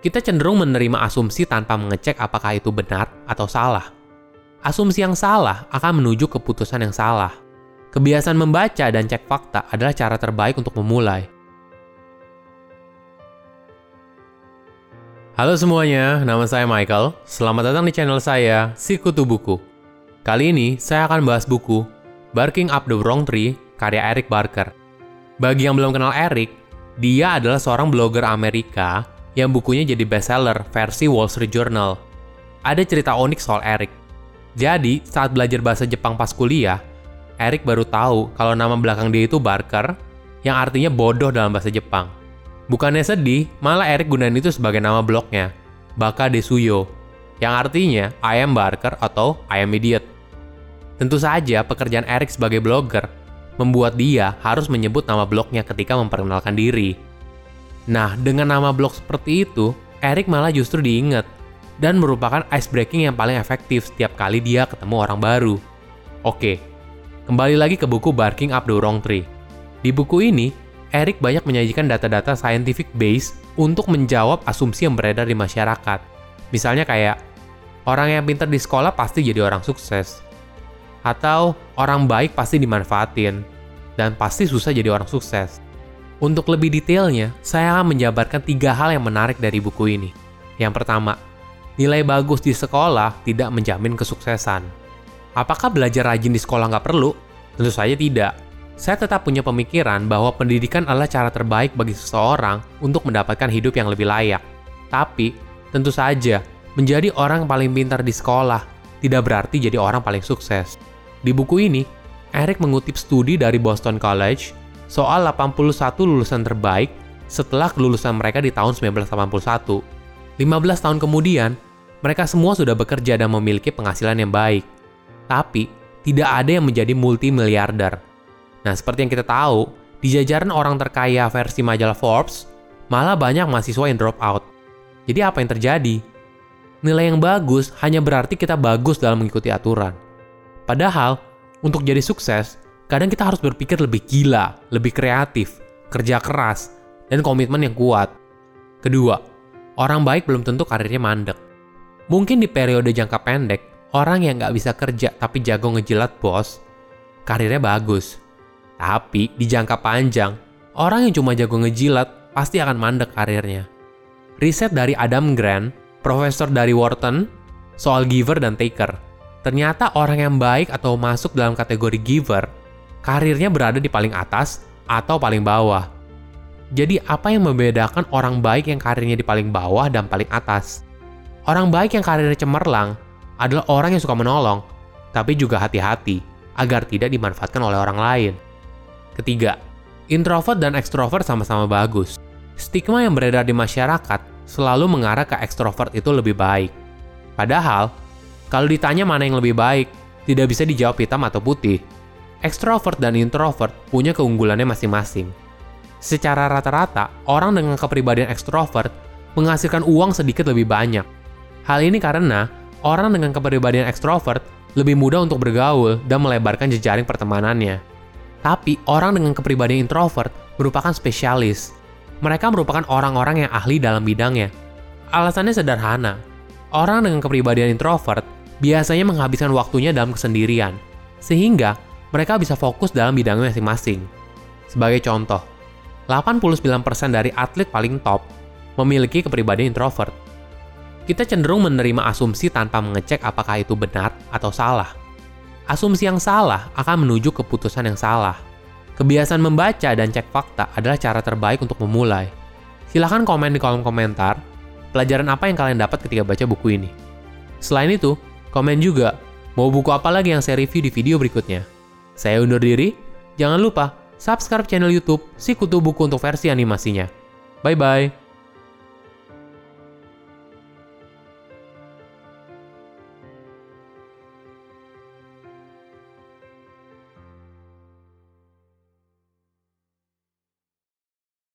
kita cenderung menerima asumsi tanpa mengecek apakah itu benar atau salah. Asumsi yang salah akan menuju keputusan yang salah. Kebiasaan membaca dan cek fakta adalah cara terbaik untuk memulai. Halo semuanya, nama saya Michael. Selamat datang di channel saya, Sikutu Buku. Kali ini saya akan bahas buku Barking Up the Wrong Tree karya Eric Barker. Bagi yang belum kenal Eric, dia adalah seorang blogger Amerika yang bukunya jadi bestseller versi Wall Street Journal. Ada cerita unik soal Eric. Jadi, saat belajar bahasa Jepang pas kuliah, Eric baru tahu kalau nama belakang dia itu Barker, yang artinya bodoh dalam bahasa Jepang. Bukannya sedih, malah Eric gunain itu sebagai nama blognya, Baka Desuyo, yang artinya I am Barker atau I am idiot. Tentu saja pekerjaan Eric sebagai blogger membuat dia harus menyebut nama blognya ketika memperkenalkan diri. Nah, dengan nama blog seperti itu, Eric malah justru diingat dan merupakan ice breaking yang paling efektif setiap kali dia ketemu orang baru. Oke, kembali lagi ke buku Barking Up the Wrong Tree. Di buku ini, Eric banyak menyajikan data-data scientific base untuk menjawab asumsi yang beredar di masyarakat. Misalnya kayak, orang yang pintar di sekolah pasti jadi orang sukses. Atau, orang baik pasti dimanfaatin, dan pasti susah jadi orang sukses. Untuk lebih detailnya, saya akan menjabarkan tiga hal yang menarik dari buku ini. Yang pertama, nilai bagus di sekolah tidak menjamin kesuksesan. Apakah belajar rajin di sekolah nggak perlu? Tentu saja tidak. Saya tetap punya pemikiran bahwa pendidikan adalah cara terbaik bagi seseorang untuk mendapatkan hidup yang lebih layak. Tapi, tentu saja, menjadi orang paling pintar di sekolah tidak berarti jadi orang paling sukses. Di buku ini, Eric mengutip studi dari Boston College soal 81 lulusan terbaik setelah kelulusan mereka di tahun 1981. 15 tahun kemudian, mereka semua sudah bekerja dan memiliki penghasilan yang baik. Tapi, tidak ada yang menjadi multimiliarder. Nah, seperti yang kita tahu, di jajaran orang terkaya versi majalah Forbes, malah banyak mahasiswa yang drop out. Jadi apa yang terjadi? Nilai yang bagus hanya berarti kita bagus dalam mengikuti aturan. Padahal, untuk jadi sukses, kadang kita harus berpikir lebih gila, lebih kreatif, kerja keras, dan komitmen yang kuat. Kedua, orang baik belum tentu karirnya mandek. Mungkin di periode jangka pendek, orang yang nggak bisa kerja tapi jago ngejilat bos, karirnya bagus. Tapi di jangka panjang, orang yang cuma jago ngejilat pasti akan mandek karirnya. Riset dari Adam Grant, profesor dari Wharton, soal giver dan taker. Ternyata orang yang baik atau masuk dalam kategori giver karirnya berada di paling atas atau paling bawah. Jadi apa yang membedakan orang baik yang karirnya di paling bawah dan paling atas? Orang baik yang karirnya cemerlang adalah orang yang suka menolong, tapi juga hati-hati agar tidak dimanfaatkan oleh orang lain. Ketiga, introvert dan ekstrovert sama-sama bagus. Stigma yang beredar di masyarakat selalu mengarah ke ekstrovert itu lebih baik. Padahal, kalau ditanya mana yang lebih baik, tidak bisa dijawab hitam atau putih, Extrovert dan introvert punya keunggulannya masing-masing. Secara rata-rata, orang dengan kepribadian extrovert menghasilkan uang sedikit lebih banyak. Hal ini karena orang dengan kepribadian extrovert lebih mudah untuk bergaul dan melebarkan jejaring pertemanannya. Tapi orang dengan kepribadian introvert merupakan spesialis. Mereka merupakan orang-orang yang ahli dalam bidangnya. Alasannya sederhana. Orang dengan kepribadian introvert biasanya menghabiskan waktunya dalam kesendirian, sehingga mereka bisa fokus dalam bidangnya masing-masing. Sebagai contoh, 89% dari atlet paling top memiliki kepribadian introvert. Kita cenderung menerima asumsi tanpa mengecek apakah itu benar atau salah. Asumsi yang salah akan menuju keputusan yang salah. Kebiasaan membaca dan cek fakta adalah cara terbaik untuk memulai. Silahkan komen di kolom komentar pelajaran apa yang kalian dapat ketika baca buku ini. Selain itu, komen juga mau buku apa lagi yang saya review di video berikutnya. Saya undur diri, jangan lupa subscribe channel YouTube Si Kutu Buku untuk versi animasinya. Bye bye.